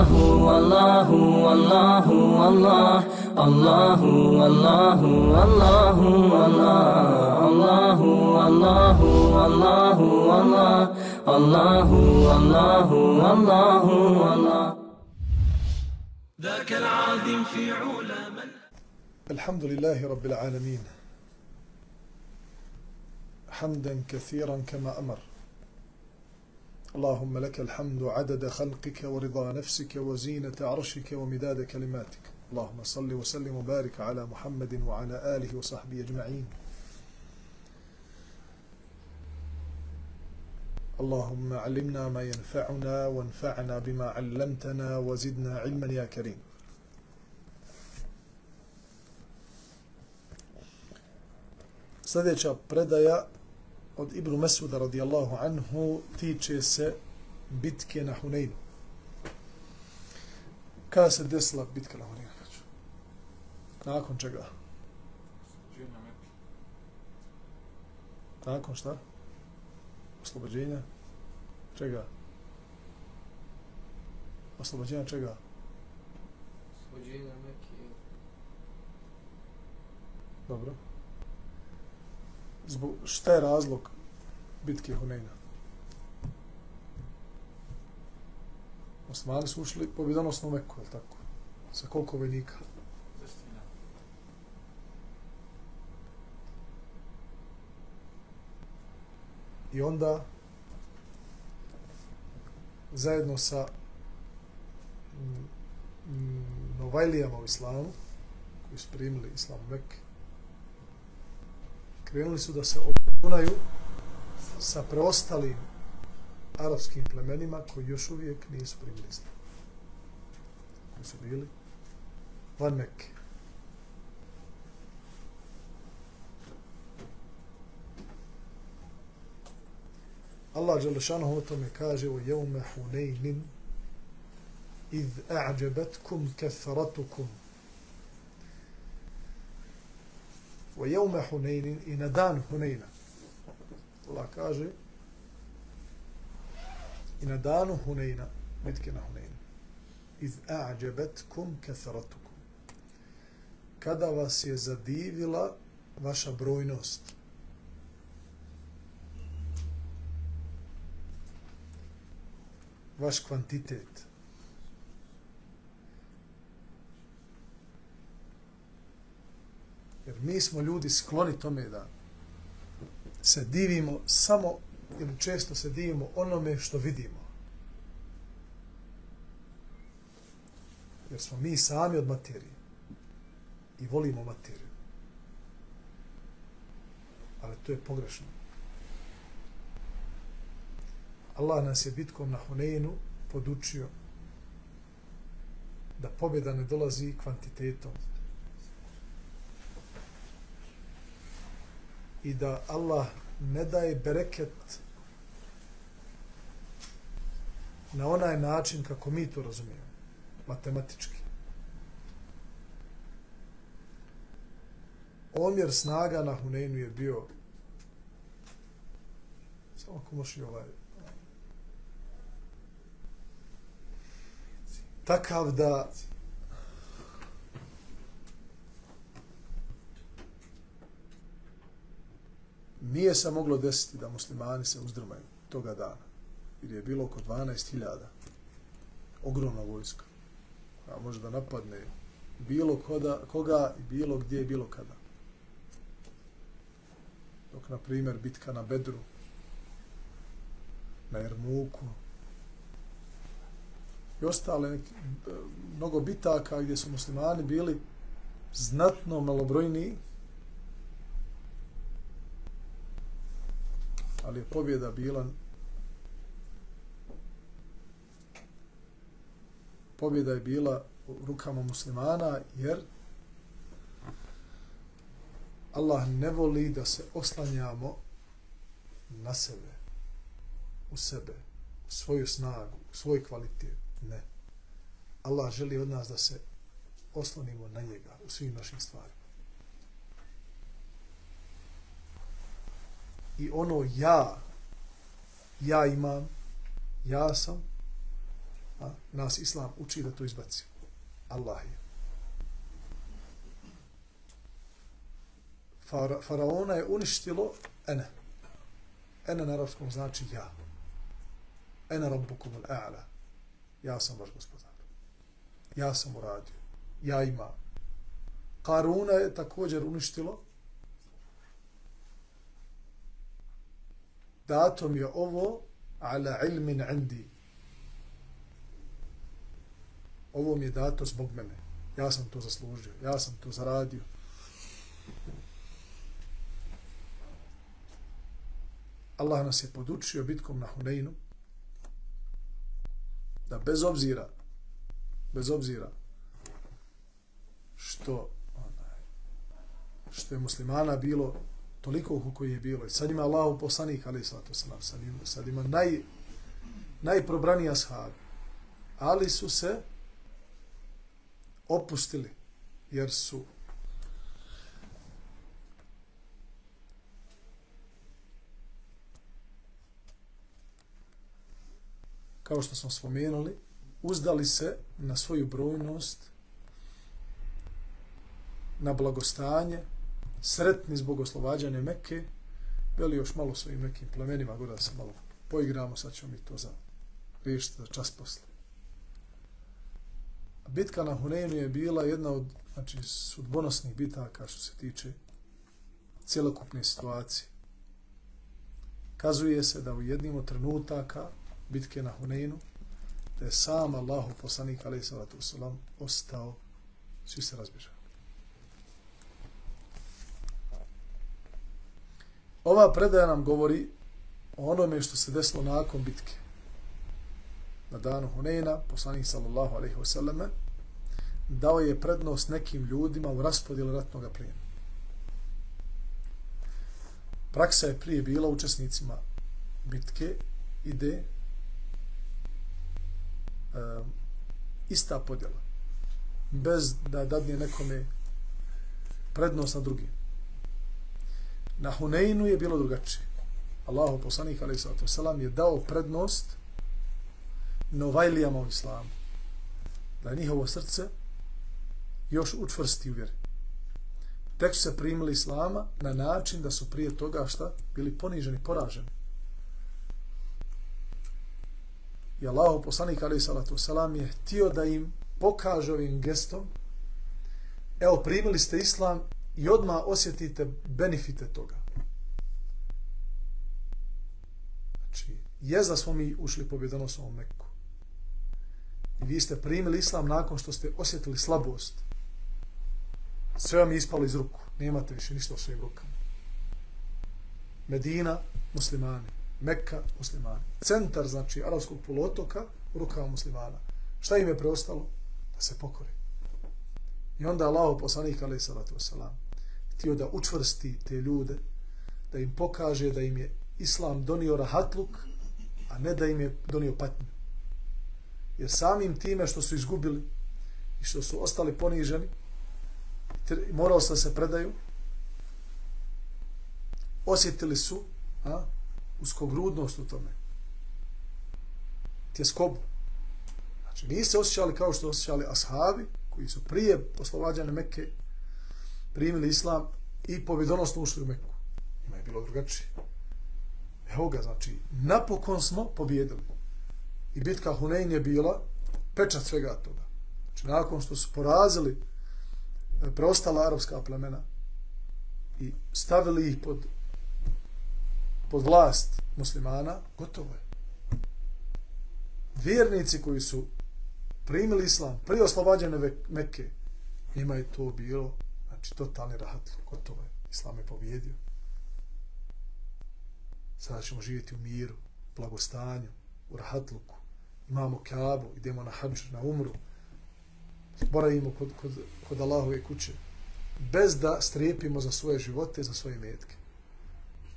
الله والله والله والله الله والله والله والله الله والله والله والله الله والله والله والله ذاك العظيم في علا من الحمد لله رب العالمين. حمدا كثيرا كما أمر. اللهم لك الحمد عدد خلقك ورضا نفسك وزينة عرشك ومداد كلماتك. اللهم صل وسلم وبارك على محمد وعلى آله وصحبه أجمعين. اللهم علمنا ما ينفعنا وانفعنا بما علمتنا وزدنا علما يا كريم. Sljedeća predaja od Ibnu Mesuda radijallahu anhu tiče se bitke na Huneinu. Kada se desila bitka na Huneinu? Nakon čega? Nakon šta? Oslobođenja? Čega? Oslobođenja čega? Oslobođenja Mekije. Dobro. Zbog, šta je razlog bitke Huneyna? Osmani su ušli pobjedonosno u Meku, je li tako? Sa koliko vojnika? I onda zajedno sa mm, mm, Novajlijama u islamu, koji su primili islam u Mekke, krenuli su da se obračunaju sa preostalim arapskim plemenima koji još uvijek nisu primili islam. Koji su bili van Mekke. Allah Đelešanohu o tome kaže u jevme hunejnin iz a'đebetkum kathratukum o jeume Huneynin i na dan Huneyna. Allah kaže i na danu Huneyna, bitke na hunejna iz a'đebetkum kathratukum kada vas je zadivila vaša brojnost vaš kvantitet. Mi smo ljudi skloni tome da se divimo samo ili često se divimo onome što vidimo. Jer smo mi sami od materije i volimo materiju. Ali to je pogrešno. Allah nas je bitkom na Huneinu podučio da pobjeda ne dolazi kvantitetom i da Allah ne daje bereket na onaj način kako mi to razumijemo, matematički. Omjer snaga na Huneinu je bio samo ako možeš i ovaj takav da nije se moglo desiti da muslimani se uzdrmaju toga dana. Jer je bilo oko 12.000 ogromna vojska. A može da napadne bilo koda, koga i bilo gdje i bilo kada. Dok, na primjer, bitka na Bedru, na Jermuku, i ostale mnogo bitaka gdje su muslimani bili znatno malobrojniji, ali je pobjeda bila pobjeda je bila u rukama muslimana jer Allah ne voli da se oslanjamo na sebe, u sebe, u svoju snagu, u svoj kvalitet. Ne. Allah želi od nas da se oslonimo na njega u svim našim stvarima. I ono ja, ja imam, ja sam, A, nas Islam uči da to izbaci. Allah je. Fara, faraona je uništilo ene. Ene na arabskom znači ja. Ene rabbukum al-a'la. Ja sam vaš gospodar. Ja sam uradio. Ja imam. Karuna je također uništilo. Dato mi je ovo ala ilmin indi. Ovo mi je dato zbog mene. Ja sam to zaslužio. Ja sam to zaradio. Allah nas je podučio bitkom na Huneinu da bez obzira bez obzira što što je muslimana bilo toliko u koji je bilo i sad ima Allahu poslanik ali sallatu sallam sad ima, sad ima naj najprobranija sahabi. ali su se opustili jer su kao što smo spomenuli, uzdali se na svoju brojnost, na blagostanje, sretni zbog oslobađanja Mekke, bili još malo svojim nekim plemenima, gore da se malo poigramo, sad ćemo mi to za riješiti za čas posle. Bitka na Huneynu je bila jedna od znači, sudbonosnih bitaka što se tiče cjelokupne situacije. Kazuje se da u jednim od trenutaka bitke na Huneynu da je sam Allahu poslanik alaih salatu wasalam ostao, svi se razbježali. Ova predaja nam govori o onome što se desilo nakon bitke. Na danu Huneina, poslanik sallallahu alaihi wasallam, dao je prednost nekim ljudima u raspodijelu ratnog plijena. Praksa je prije bila učesnicima bitke ide e, ista podjela. Bez da dadne nekome prednost na drugim. Na Huneinu je bilo drugačije. Allahu poslanik alejhi salatu selam je dao prednost novajlijama u islamu. Da njihovo srce još učvrsti u vjeri. Tek su se primili islama na način da su prije toga šta bili poniženi, poraženi. I Allahu poslanik alejhi salatu je htio da im pokaže ovim gestom evo primili ste islam i odma osjetite benefite toga. Znači, je da smo mi ušli pobjedonosno u Meku. I vi ste primili islam nakon što ste osjetili slabost. Sve vam je ispalo iz ruku. Nemate više ništa u svojim rukama. Medina, muslimani. Mekka, muslimani. Centar, znači, arabskog poluotoka, rukava muslimana. Šta im je preostalo? Da se pokori. I onda Allah, poslanik, alaih salatu wasalam, htio da učvrsti te ljude, da im pokaže da im je islam donio rahatluk, a ne da im je donio patnju. Jer samim time što su izgubili i što su ostali poniženi, morao se se predaju, osjetili su a, uskogrudnost u tome. Tjeskobu. Znači, nisu se osjećali kao što osjećali ashabi, koji su prije poslovađane Mekke primili islam i pobjedonosno ušli u Meku. Ima je bilo drugačije. Evo ga, znači, napokon smo pobjedili. I bitka Hunein je bila pečat svega toga. Znači, nakon što su porazili e, preostala arapska plemena i stavili ih pod pod vlast muslimana, gotovo je. Vjernici koji su primili islam prije oslobađene Mekke, njima je to bilo, znači, totalni rahat, gotovo je. Islam je pobjedio. Sada ćemo živjeti u miru, blagostanju, u rahatluku. Imamo kabu, idemo na hađu, na umru. Boravimo kod, kod, kod Allahove kuće. Bez da strepimo za svoje živote, za svoje metke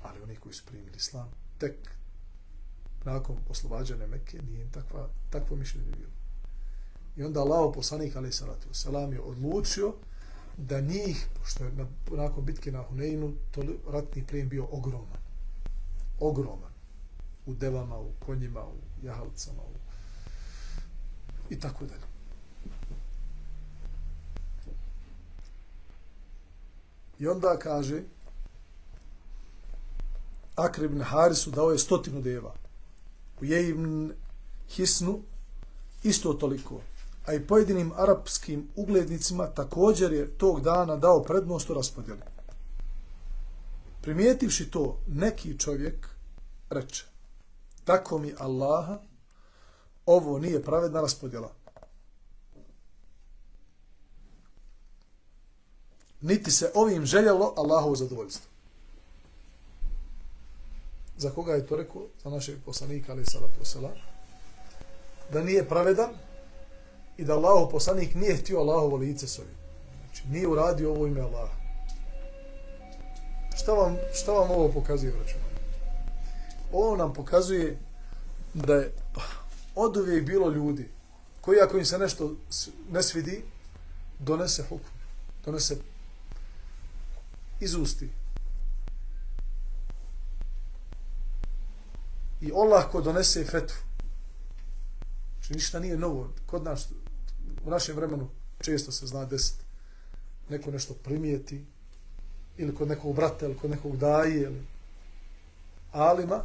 ali oni koji su primili islam tek nakon oslobađane Mekke nije im takva, takvo mišljenje bilo. I onda Allah poslanik ali salatu wasalam je odlučio da njih, pošto je na, nakon bitke na Huneinu, to ratni plijen bio ogroman. Ogroman. U devama, u konjima, u jahalcama, u i tako dalje. I onda kaže Akre ibn Harisu dao je stotinu deva. U Jejibn Hisnu isto toliko. A i pojedinim arapskim uglednicima također je tog dana dao prednost u raspodjeli. Primijetivši to, neki čovjek reče, tako mi Allaha, ovo nije pravedna raspodjela. Niti se ovim željelo Allahovo zadovoljstvo. Za koga je to rekao? Za našeg poslanika, ali salatu wasala. Da nije pravedan i da Allahov poslanik nije htio Allahovo lice svoje. Znači, nije uradio ovo ime Allaha. Šta vam, šta vam ovo pokazuje, vraću? Ovo nam pokazuje da je od uvijek bilo ljudi koji ako im se nešto ne svidi, donese hukum, donese izusti. I Allah ko donese fetvu. Znači ništa nije novo. Kod nas, u našem vremenu, često se zna desiti. Neko nešto primijeti, ili kod nekog brata, ili kod nekog daje, ili alima,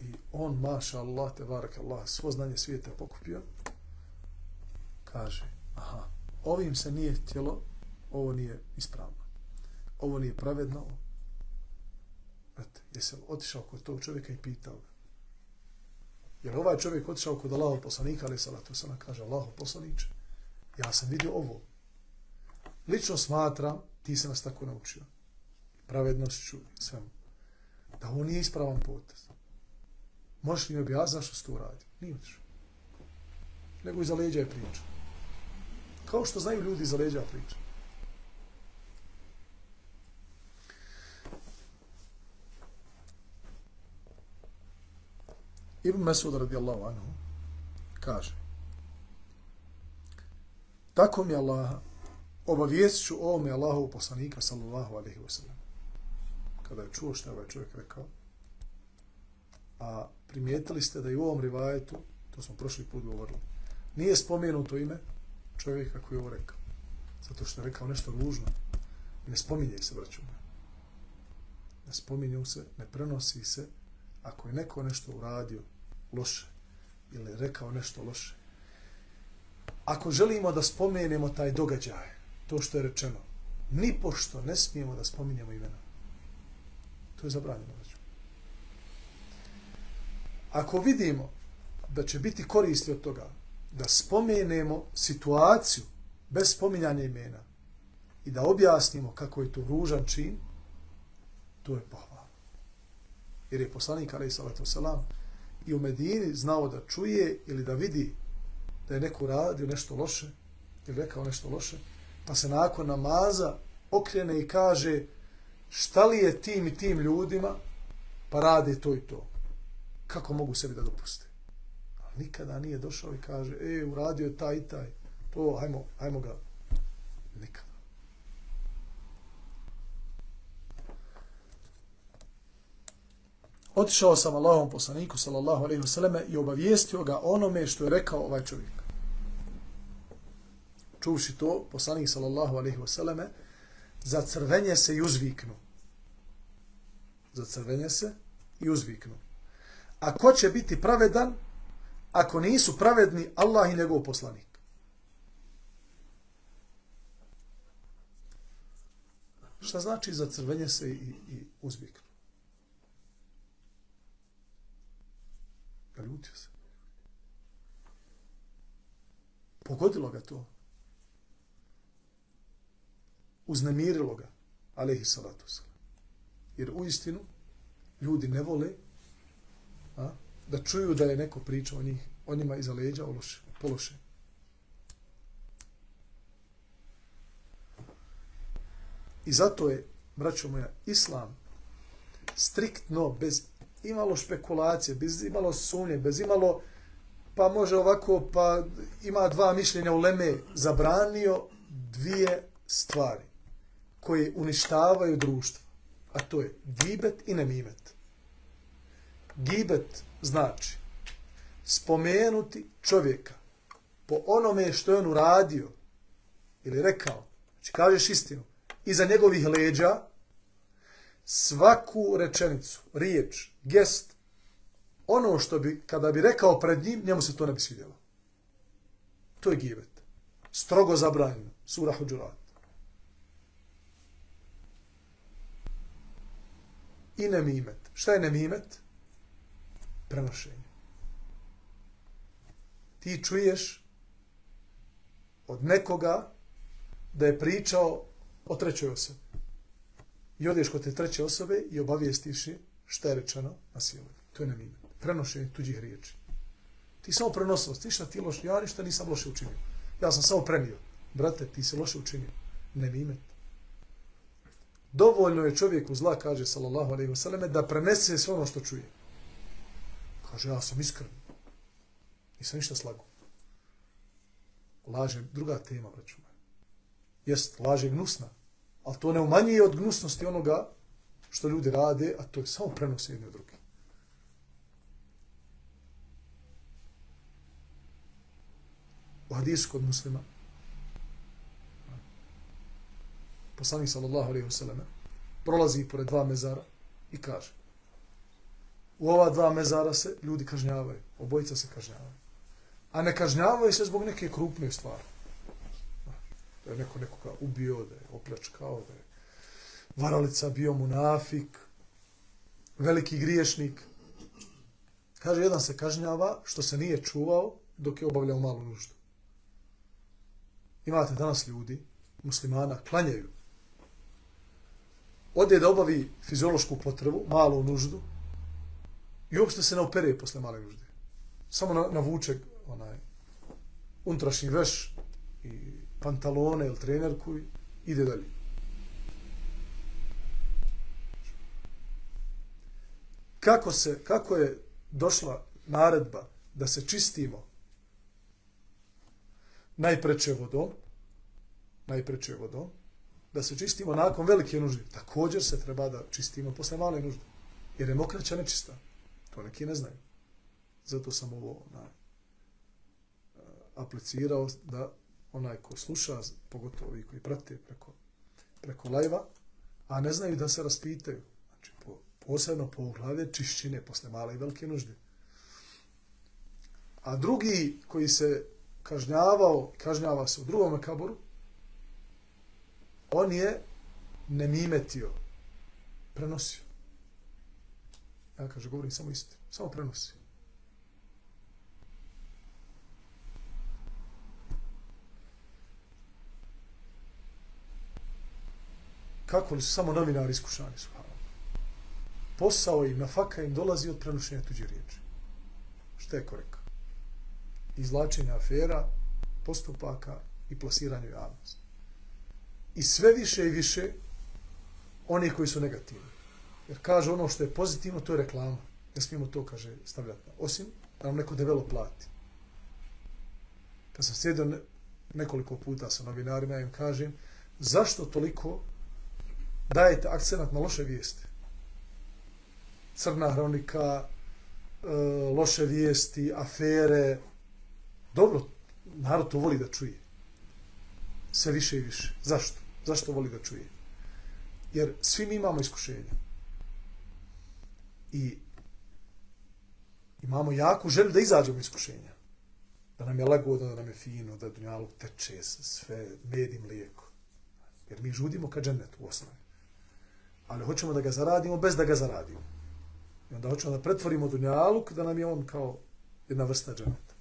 i on, maša Allah, te barak Allah, svo znanje svijeta pokupio, kaže, aha, ovim se nije htjelo, ovo nije ispravno. Ovo nije pravedno. Znate, jesi otišao kod tog čovjeka i pitao ga. Jer ovaj čovjek otišao kod Allahov poslanika, ali salatu sana kaže, Allahov poslaniče, ja sam vidio ovo. Lično smatram, ti se nas tako naučio. Pravednošću i svemu. Da ovo nije ispravan potez. Možeš li mi objasniti zašto se to radi? Nije otišao. Nego iza leđa je priča. Kao što znaju ljudi iza leđa priča. Ibn Mesud radijallahu anhu kaže Tako mi Allah obavijest ću ovome Allahu poslanika sallallahu alaihi wa sallam. Kada je čuo što je ovaj čovjek rekao, a primijetili ste da i u ovom rivajetu, to smo prošli put govorili, nije spomenuto ime čovjeka koji je ovo rekao. Zato što je rekao nešto ružno. Ne spominje se, braću Ne spominju se, ne prenosi se. Ako je neko nešto uradio loše ili rekao nešto loše, ako želimo da spomenemo taj događaj, to što je rečeno, ni pošto ne smijemo da spominjemo imena. To je zabranjeno. Ako vidimo da će biti koristi od toga da spomenemo situaciju bez spominjanja imena i da objasnimo kako je to ružan čin, to je pohvala. Jer je poslanik alaih salatu wasalam i u Medini znao da čuje ili da vidi da je neko radio nešto loše ili rekao nešto loše, pa se nakon namaza okrene i kaže šta li je tim i tim ljudima pa radi to i to. Kako mogu sebi da dopuste? Ali nikada nije došao i kaže e, uradio je taj i taj. To, hajmo, hajmo ga. Nikada. Otišao sam Allahom poslaniku, sallallahu alaihi wasallam, i obavijestio ga onome što je rekao ovaj čovjek. Čuvši to, poslanik, sallallahu alaihi wasallam, za crvenje se i uzviknu. Za crvenje se i uzviknu. A ko će biti pravedan ako nisu pravedni Allah i njegov poslanik? Šta znači za crvenje se i, i uzviknu? Naljutio se. Pogodilo ga to. Uznemirilo ga. Alehi salatu salam. Jer u istinu ljudi ne vole a, da čuju da je neko priča o njih, o njima iza leđa, o loše, pološe. I zato je, braćo moja, islam striktno, bez imalo špekulacije, bez imalo sumnje, bez imalo, pa može ovako, pa ima dva mišljenja u Leme, zabranio dvije stvari koje uništavaju društvo. A to je gibet i nemimet. Gibet znači spomenuti čovjeka po onome što je on uradio ili rekao, znači kažeš istinu, iza njegovih leđa, svaku rečenicu, riječ, gest, ono što bi, kada bi rekao pred njim, njemu se to ne bi svidjelo. To je gibet. Strogo zabranjeno. Sura Huđurat. I nemimet. Šta je nemimet? Prenošenje. Ti čuješ od nekoga da je pričao o trećoj osobi. I odeš kod te treće osobe i obavijestiš je šta je rečeno na silu. To je namimet. Prenošenje tuđih riječi. Ti samo prenosilost. Ništa ti loš, ja ništa nisam loše učinio. Ja sam samo prenio. Brate, ti se loše učinio. Nemimet. Dovoljno je čovjeku zla, kaže sallallahu alaihi wa sallam, da prenese sve ono što čuje. Kaže, ja sam iskren. Nisam ništa slago. Laže, druga tema, braću. Jest, laže gnusna. Ali to ne umanjuje od gnusnosti onoga što ljudi rade, a to je samo prenose jedne druge. U hadisu kod muslima, poslanik sallallahu alaihi wasallam prolazi pored dva mezara i kaže u ova dva mezara se ljudi kažnjavaju, obojica se kažnjavaju. A ne kažnjavaju se zbog neke krupne stvari. Da je neko nekoga ubio, da je opljačkao, da je varalica bio munafik, veliki griješnik. Kaže, jedan se kažnjava što se nije čuvao dok je obavljao malu nuždu. Imate danas ljudi, muslimana, klanjaju ode da obavi fiziološku potrebu, malu nuždu, i uopšte se ne opere posle male nužde. Samo na, navuče onaj unutrašnji veš i pantalone ili trenerku i ide dalje. Kako, se, kako je došla naredba da se čistimo najpreče vodom, najpreče vodom, da se čistimo nakon velike nužde. Također se treba da čistimo posle male nužde. Jer je mokraća nečista. To neki ne znaju. Zato sam ovo na, eh, aplicirao da onaj ko sluša, pogotovo ovi koji prate preko, preko lajva, a ne znaju da se raspitaju. Znači, po, posebno poglavlje čišćine posle male i velike nužde. A drugi koji se kažnjavao, kažnjava se u drugom kaboru, on je nemimetio, prenosio. Ja kaže, govorim samo istinu, samo prenosi. Kako li su samo novinari iskušani su? Posao im nafaka im dolazi od prenošenja tuđe riječi. Šta je koreka? Izlačenja afera, postupaka i plasiranje javnosti i sve više i više oni koji su negativni. Jer kaže ono što je pozitivno, to je reklama. Ne smijemo to, kaže, stavljati. Osim da nam neko debelo plati. Kad sam sjedio nekoliko puta sa novinarima, im kažem, zašto toliko dajete akcenat na loše vijesti? Crna hronika, e, loše vijesti, afere. Dobro, narod to voli da čuje. Sve više i više. Zašto? Zašto voli da čuje? Jer svi mi imamo iskušenja. I imamo jaku želju da izađemo iskušenja. Da nam je lagodno, da nam je fino, da dunjalog teče sve, med i mlijeko. Jer mi žudimo ka džennetu u osnovi. Ali hoćemo da ga zaradimo bez da ga zaradimo. I onda hoćemo da pretvorimo dunjaluk da nam je on kao jedna vrsta dženeta.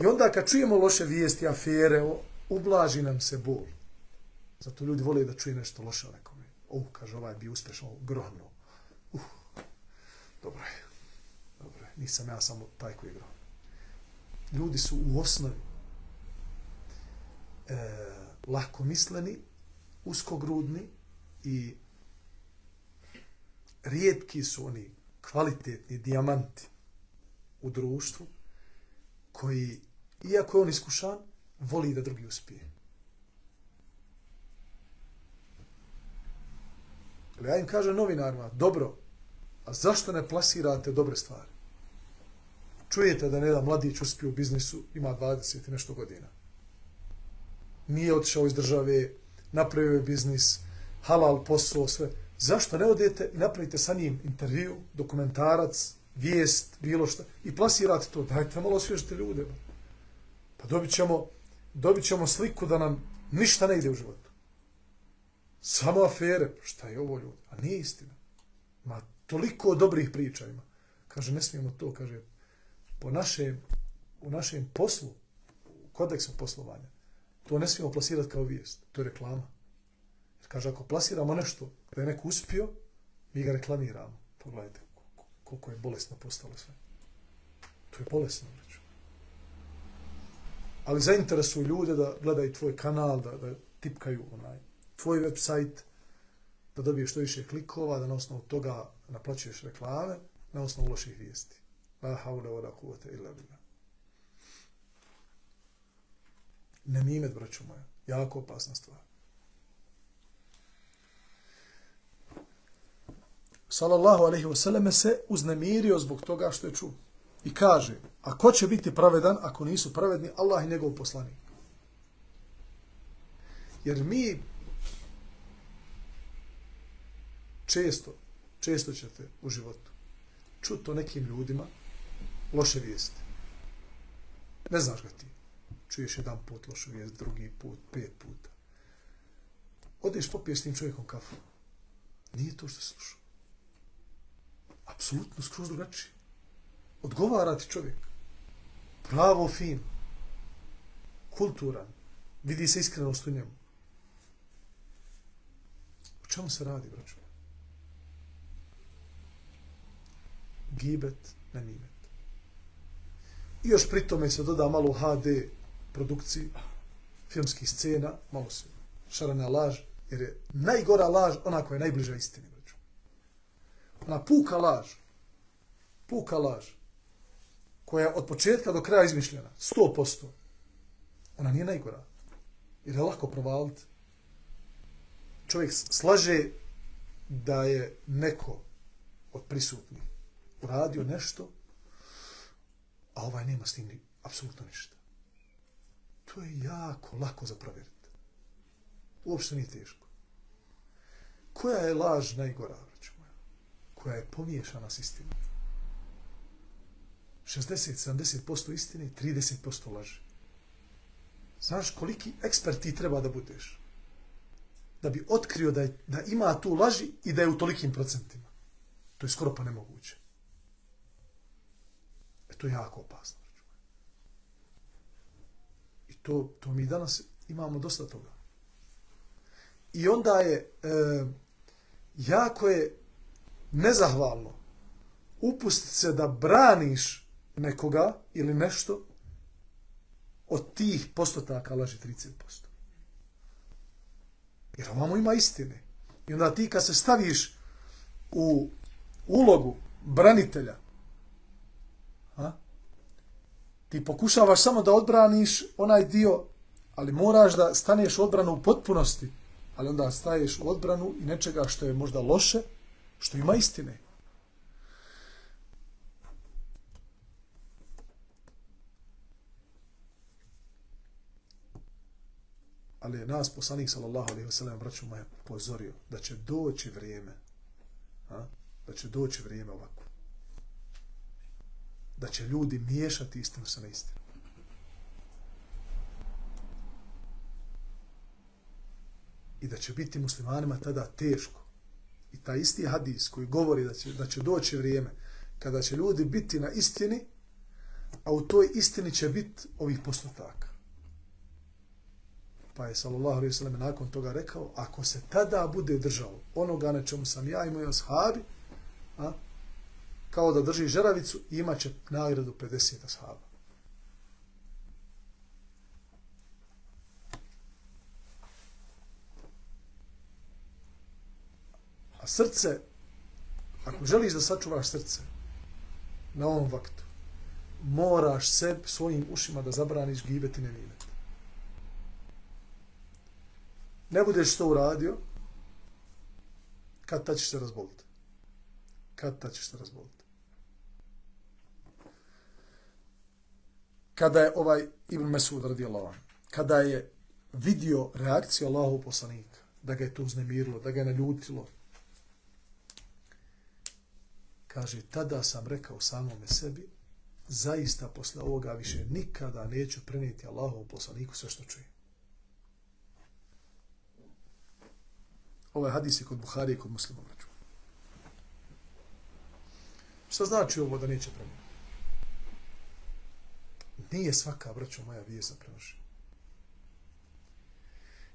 I onda kad čujemo loše vijesti, afere, ublaži nam se bol. Zato ljudi vole da čuje nešto loše o nekome. Uh, kaže, ovaj bi uspešno grohno. Uh, dobro je. Dobro je. Nisam ja samo taj koji je grohno. Ljudi su u osnovi e, lako misleni, uskogrudni i rijetki su oni kvalitetni dijamanti u društvu koji, iako je on iskušan, voli da drugi uspije. Ali ja im kažem novinarima, dobro, a zašto ne plasirate dobre stvari? čujete da jedan mladić uspio u biznisu, ima 20 i nešto godina. Nije otišao iz države, napravio je biznis, halal posao, sve. Zašto ne odete i napravite sa njim intervju, dokumentarac, vijest, bilo što, i plasirate to. Dajte malo osvježite ljude. Pa dobit ćemo, dobit ćemo sliku da nam ništa ne ide u životu. Samo afere. Pa šta je ovo ljudi? A nije istina. Ma toliko dobrih priča ima. Kaže, ne smijemo to, kaže, po našem, u našem poslu, u kodeksu poslovanja, to ne smijemo plasirati kao vijest. To je reklama. Kaže, ako plasiramo nešto da je neko uspio, mi ga reklamiramo. Pogledajte koliko je bolesno postalo sve. To je bolesno, reću. Ali zainteresuju ljude da gledaju tvoj kanal, da, da tipkaju onaj tvoj website, da dobiješ što više klikova, da na osnovu toga naplaćuješ reklame, na osnovu loših vijesti. La haule wa la kuvvete illa billah. Nemimet, braću moja, jako opasna stvar. Sallallahu alaihi wasallam, se uznemirio zbog toga što je čuo. I kaže, a ko će biti pravedan ako nisu pravedni? Allah i njegov poslanik. Jer mi često, često ćete u životu čuti o nekim ljudima loše vijesti. Ne znaš ga ti. Čuješ jedan put lošu vijest, drugi put, pet puta. Odeš popiješ s tim čovjekom kafu. Nije to što slušao. Apsolutno skroz drugačije. Odgovara ti čovjek. Pravo fin. Kulturan. Vidi se iskrenost u njemu. O čemu se radi, braćo? Gibet na nimet. I još pri tome se doda malo HD produkciji, filmskih scena, malo se šarana laž, jer je najgora laž ona koja je najbliža istini. Ona puka laž, puka laž, koja je od početka do kraja izmišljena, 100%, ona nije najgora. Jer je lako provaliti. Čovjek slaže da je neko od prisutnih uradio nešto, a ovaj nema s tim ni, apsolutno ništa. To je jako lako za provjeriti. Uopšte nije teško. Koja je laž najgora, moja? Koja je pomiješana s istinom? 60-70% istine i 30% laži. Znaš koliki ekspert ti treba da budeš? Da bi otkrio da, je, da ima tu laži i da je u tolikim procentima. To je skoro pa nemoguće. E to je jako opasno. I to, to mi danas imamo dosta toga. I onda je e, jako je nezahvalno upustiti se da braniš nekoga ili nešto od tih postotaka laži 30%. Jer ovamo ima istine. I onda ti kad se staviš u ulogu branitelja, a, ti pokušavaš samo da odbraniš onaj dio, ali moraš da staneš u odbranu u potpunosti, ali onda staješ u odbranu i nečega što je možda loše, što ima istine. ali je nas poslanik sallallahu alejhi ve sellem braćo moja pozorio da će doći vrijeme a? Da će doći vrijeme ovako. Da će ljudi miješati istinu sa neistinom. I da će biti muslimanima tada teško i taj isti hadis koji govori da će, da će doći vrijeme kada će ljudi biti na istini a u toj istini će biti ovih postotaka Pa je sallallahu alejhi ve sellem nakon toga rekao, ako se tada bude držao onoga na čemu sam ja i moji ashabi, a, kao da drži žeravicu, imaće nagradu 50 ashaba. A srce, ako želiš da sačuvaš srce na ovom vaktu, moraš se svojim ušima da zabraniš gibeti nevimeti. ne budeš to uradio, kad ta ćeš se razboliti? Kad ta ćeš se razboliti? kada je ovaj Ibn Mesud radijallahu anhu, kada je vidio reakciju Allahu poslanika, da ga je to uznemirilo, da ga je naljutilo, kaže, tada sam rekao samome sebi, zaista posle ovoga više nikada neću prenijeti Allahu poslaniku sve što čujem. Ovaj hadis je kod Buhari i kod muslima vraću. Šta znači ovo da neće prenijeti? Nije svaka, braćo moja, vijest za prenošenje.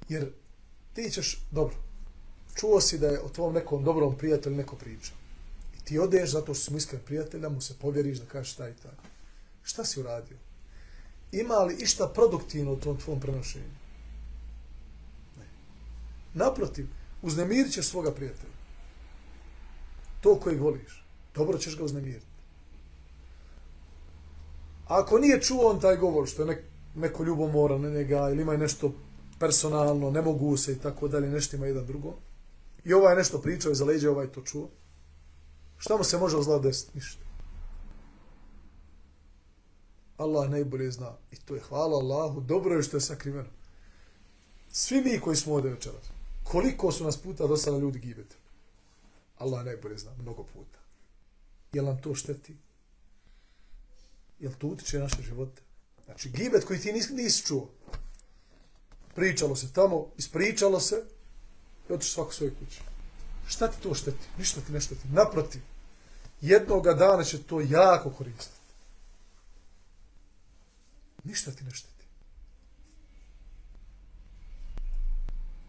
Jer ti ćeš, dobro, čuo si da je o tvom nekom dobrom prijatelju neko priča. Ti odeš zato što si mu iskren prijatelja, mu se povjeriš da kažeš šta i tako. Šta si uradio? Ima li išta produktivno u tom tvom prenošenju? Ne. Naprotiv, uznemirit ćeš svoga prijatelja. To kojeg voliš. Dobro ćeš ga uznemiriti. Ako nije čuo on taj govor, što je nek, neko ljubomora na njega, ili ima nešto personalno, ne mogu se i tako dalje, nešto ima jedan drugo, i ovaj nešto pričao za leđe, ovaj to čuo, šta mu se može zlo desiti? Ništa. Allah najbolje zna. I to je hvala Allahu, dobro je što je sakriveno. Svi mi koji smo ovdje večeras, koliko su nas puta do sada ljudi gibete? Allah najbolje zna, mnogo puta. Jel nam to šteti? Jel to utiče naše živote? Znači, gibet koji ti nisi, nisi čuo. Pričalo se tamo, ispričalo se i otiš svako svoje kuće. Šta ti to šteti? Ništa ti ne šteti. Naprotiv, jednoga dana će to jako koristiti. Ništa ti ne šteti.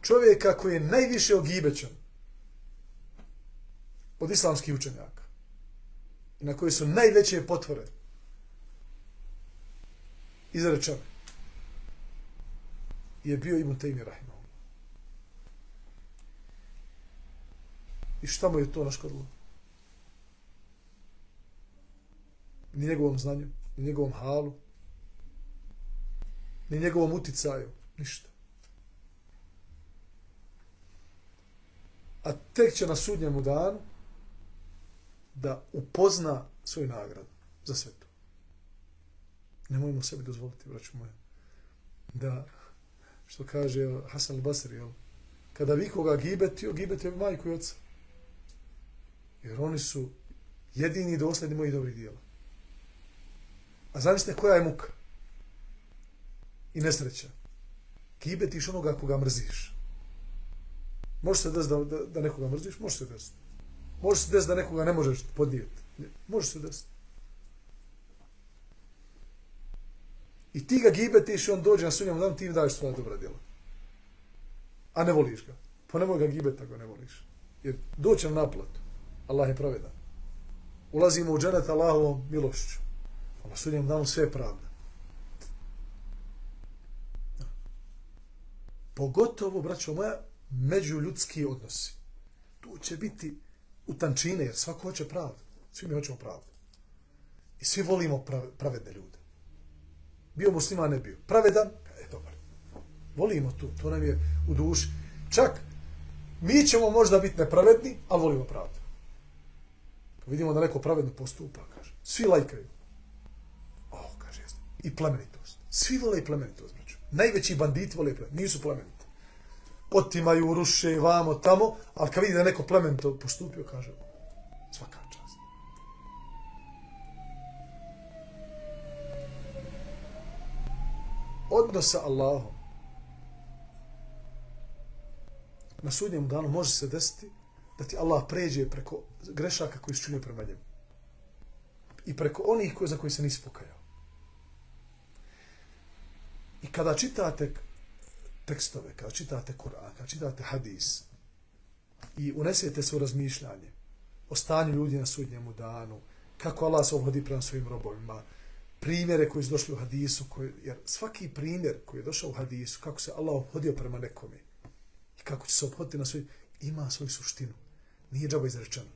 Čovjeka koji je najviše ogibećan od islamskih učenjaka i na koji su najveće potvore izrečene je bio Ibn Taymi Rahim. I šta mu je to naškodilo? Ni njegovom znanju, ni njegovom halu, ni njegovom uticaju, ništa. A tek će na sudnjemu danu da upozna svoju nagradu za sve to. Nemojmo sebi dozvoliti, braću moje, da, što kaže Hasan al-Basri, kada vi koga gibeti, gibeti majku i oca. Jer oni su jedini dosledni mojih dobrih dijela. A zamislite koja je muka i nesreća. Kibetiš onoga koga mrziš. Može se desiti da, da, da nekoga mrziš, može se desiti. Može se desiti da nekoga ne možeš podnijeti. Može se desiti. I ti ga gibetiš i on dođe na sunnjemu dan, ti im daješ svoja dobra djela. A ne voliš ga. Pa nemoj ga gibet ako ne voliš. Jer doće na naplatu. Allah je pravedan. Ulazimo u dženet Allahovom milošću. A na sudnjem danu sve je pravda. Pogotovo, braćo moja, međuljudski odnosi. Tu će biti utančine, jer svako hoće pravdu. Svi mi hoćemo pravdu. I svi volimo pravedne ljude. Bio muslima, ne bio. Pravedan, e, dobar. Volimo tu, to nam je u duši. Čak, mi ćemo možda biti nepravedni, a volimo pravdu. Vidimo da neko pravedno postupa, kaže, svi lajkaju. O, kaže, jesno. I plemenitost. Svi vole i plemenitost, braću. Najveći banditi vole i plemenitost. Nisu plemeniti. Otimaju, ruše, vamo, tamo, ali kad vidi da neko plemenito postupio, kaže, svaka čast. Odnos sa Allahom na sudnjem danu može se desiti da ti Allah pređe preko grešaka koji su činio prema njemu. I preko onih koji, za koji se nisi pokajao. I kada čitate tekstove, kada čitate Kur'an, kada čitate hadis i unesete se u razmišljanje o stanju ljudi na sudnjemu danu, kako Allah se obhodi prema svojim robovima, primjere koji su došli u hadisu, koji, jer svaki primjer koji je došao u hadisu, kako se Allah obhodio prema nekome i kako će se obhoditi na svoj, ima svoju suštinu. Nije džaba izrečeno.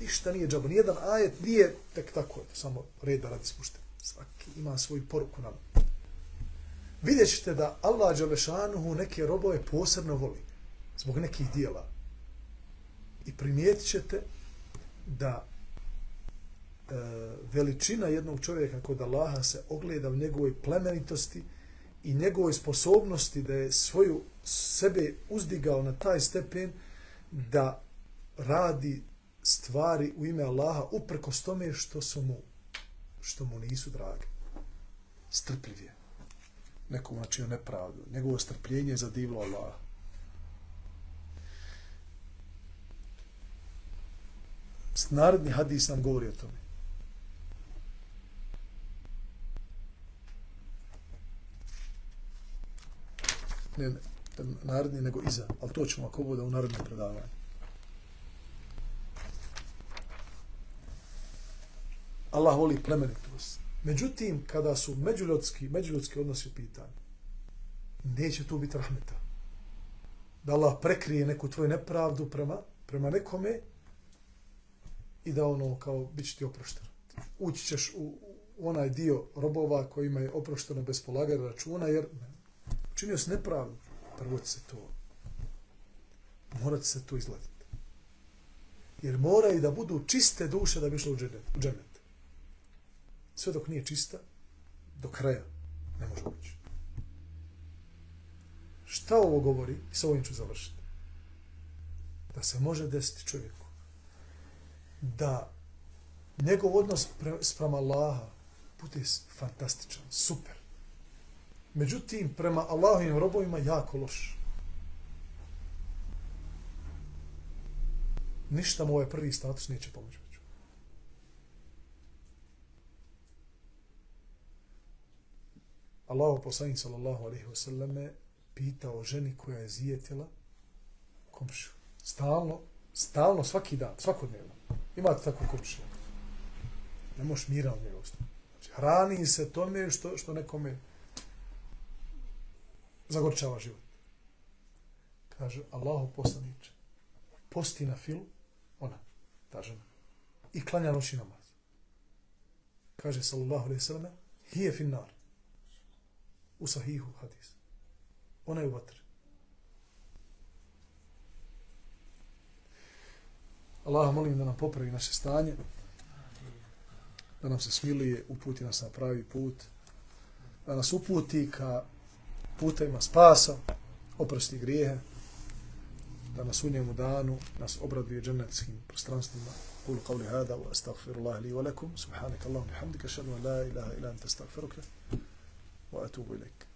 Ništa nije džaba. Nijedan ajet nije tek tako, samo red da radi spušten. Svaki ima svoju poruku nam. Vidjet ćete da Allah Đalešanuhu neke robove posebno voli. Zbog nekih dijela. I primijetit ćete da e, veličina jednog čovjeka kod Allaha se ogleda u njegovoj plemenitosti i njegovoj sposobnosti da je svoju sebe uzdigao na taj stepen da radi stvari u ime Allaha uprko tome što su mu što mu nisu drage. Strpljiv je. Nekom načinu nepravdu. Njegovo strpljenje je zadivilo Allaha. Narodni hadis nam govori o tome. Ne, ne, narodni nego iza, ali to ćemo ako bude u narodnom predavanju. Allah voli plemenitost. Međutim, kada su međuljudski, međuljudski odnosi u pitanju, neće tu biti rahmeta. Da Allah prekrije neku tvoju nepravdu prema, prema nekome i da ono kao bit će ti oprošteno. Ući ćeš u, u onaj dio robova koji imaju oprošteno bez polaganja računa, jer učinio si nepravdu, prvo će se to mora se to izgledati. Jer mora i da budu čiste duše da bi išlo u dženet sve dok nije čista, do kraja ne može ući. Šta ovo govori? I sa ovim ću završiti. Da se može desiti čovjeku da njegov odnos pre, sprem Allaha bude fantastičan, super. Međutim, prema Allahovim robovima jako loš. Ništa mu ovaj prvi status neće pomoći. Allahu poslanik sallallahu alejhi ve selleme pitao ženi koja je zijetila komšiju. Stalno, stalno, svaki dan, svakodnevno. Imate tako komšiju. Ne možeš mira od njega Znači, hrani se tome što, što nekome zagorčava život. Kaže, Allahu poslaniče, posti na fil, ona, ta žena, i klanja noći namaz. Kaže, sallallahu alaihi sallam, hije finnar u sahihu hadis. Ona je u vatri. Allah molim da nam popravi naše stanje, da nam se smilije, uputi nas na pravi put, da nas uputi ka putajima spasa, oprosti grijehe, da nas u njemu danu, nas obraduje dženeckim prostranstvima. Kulu qavli hada, wa astaghfirullah li wa lakum, subhanaka Allahum, bihamdika, šanu, la ilaha ilan, te astaghfiruke. وأتوب إليك.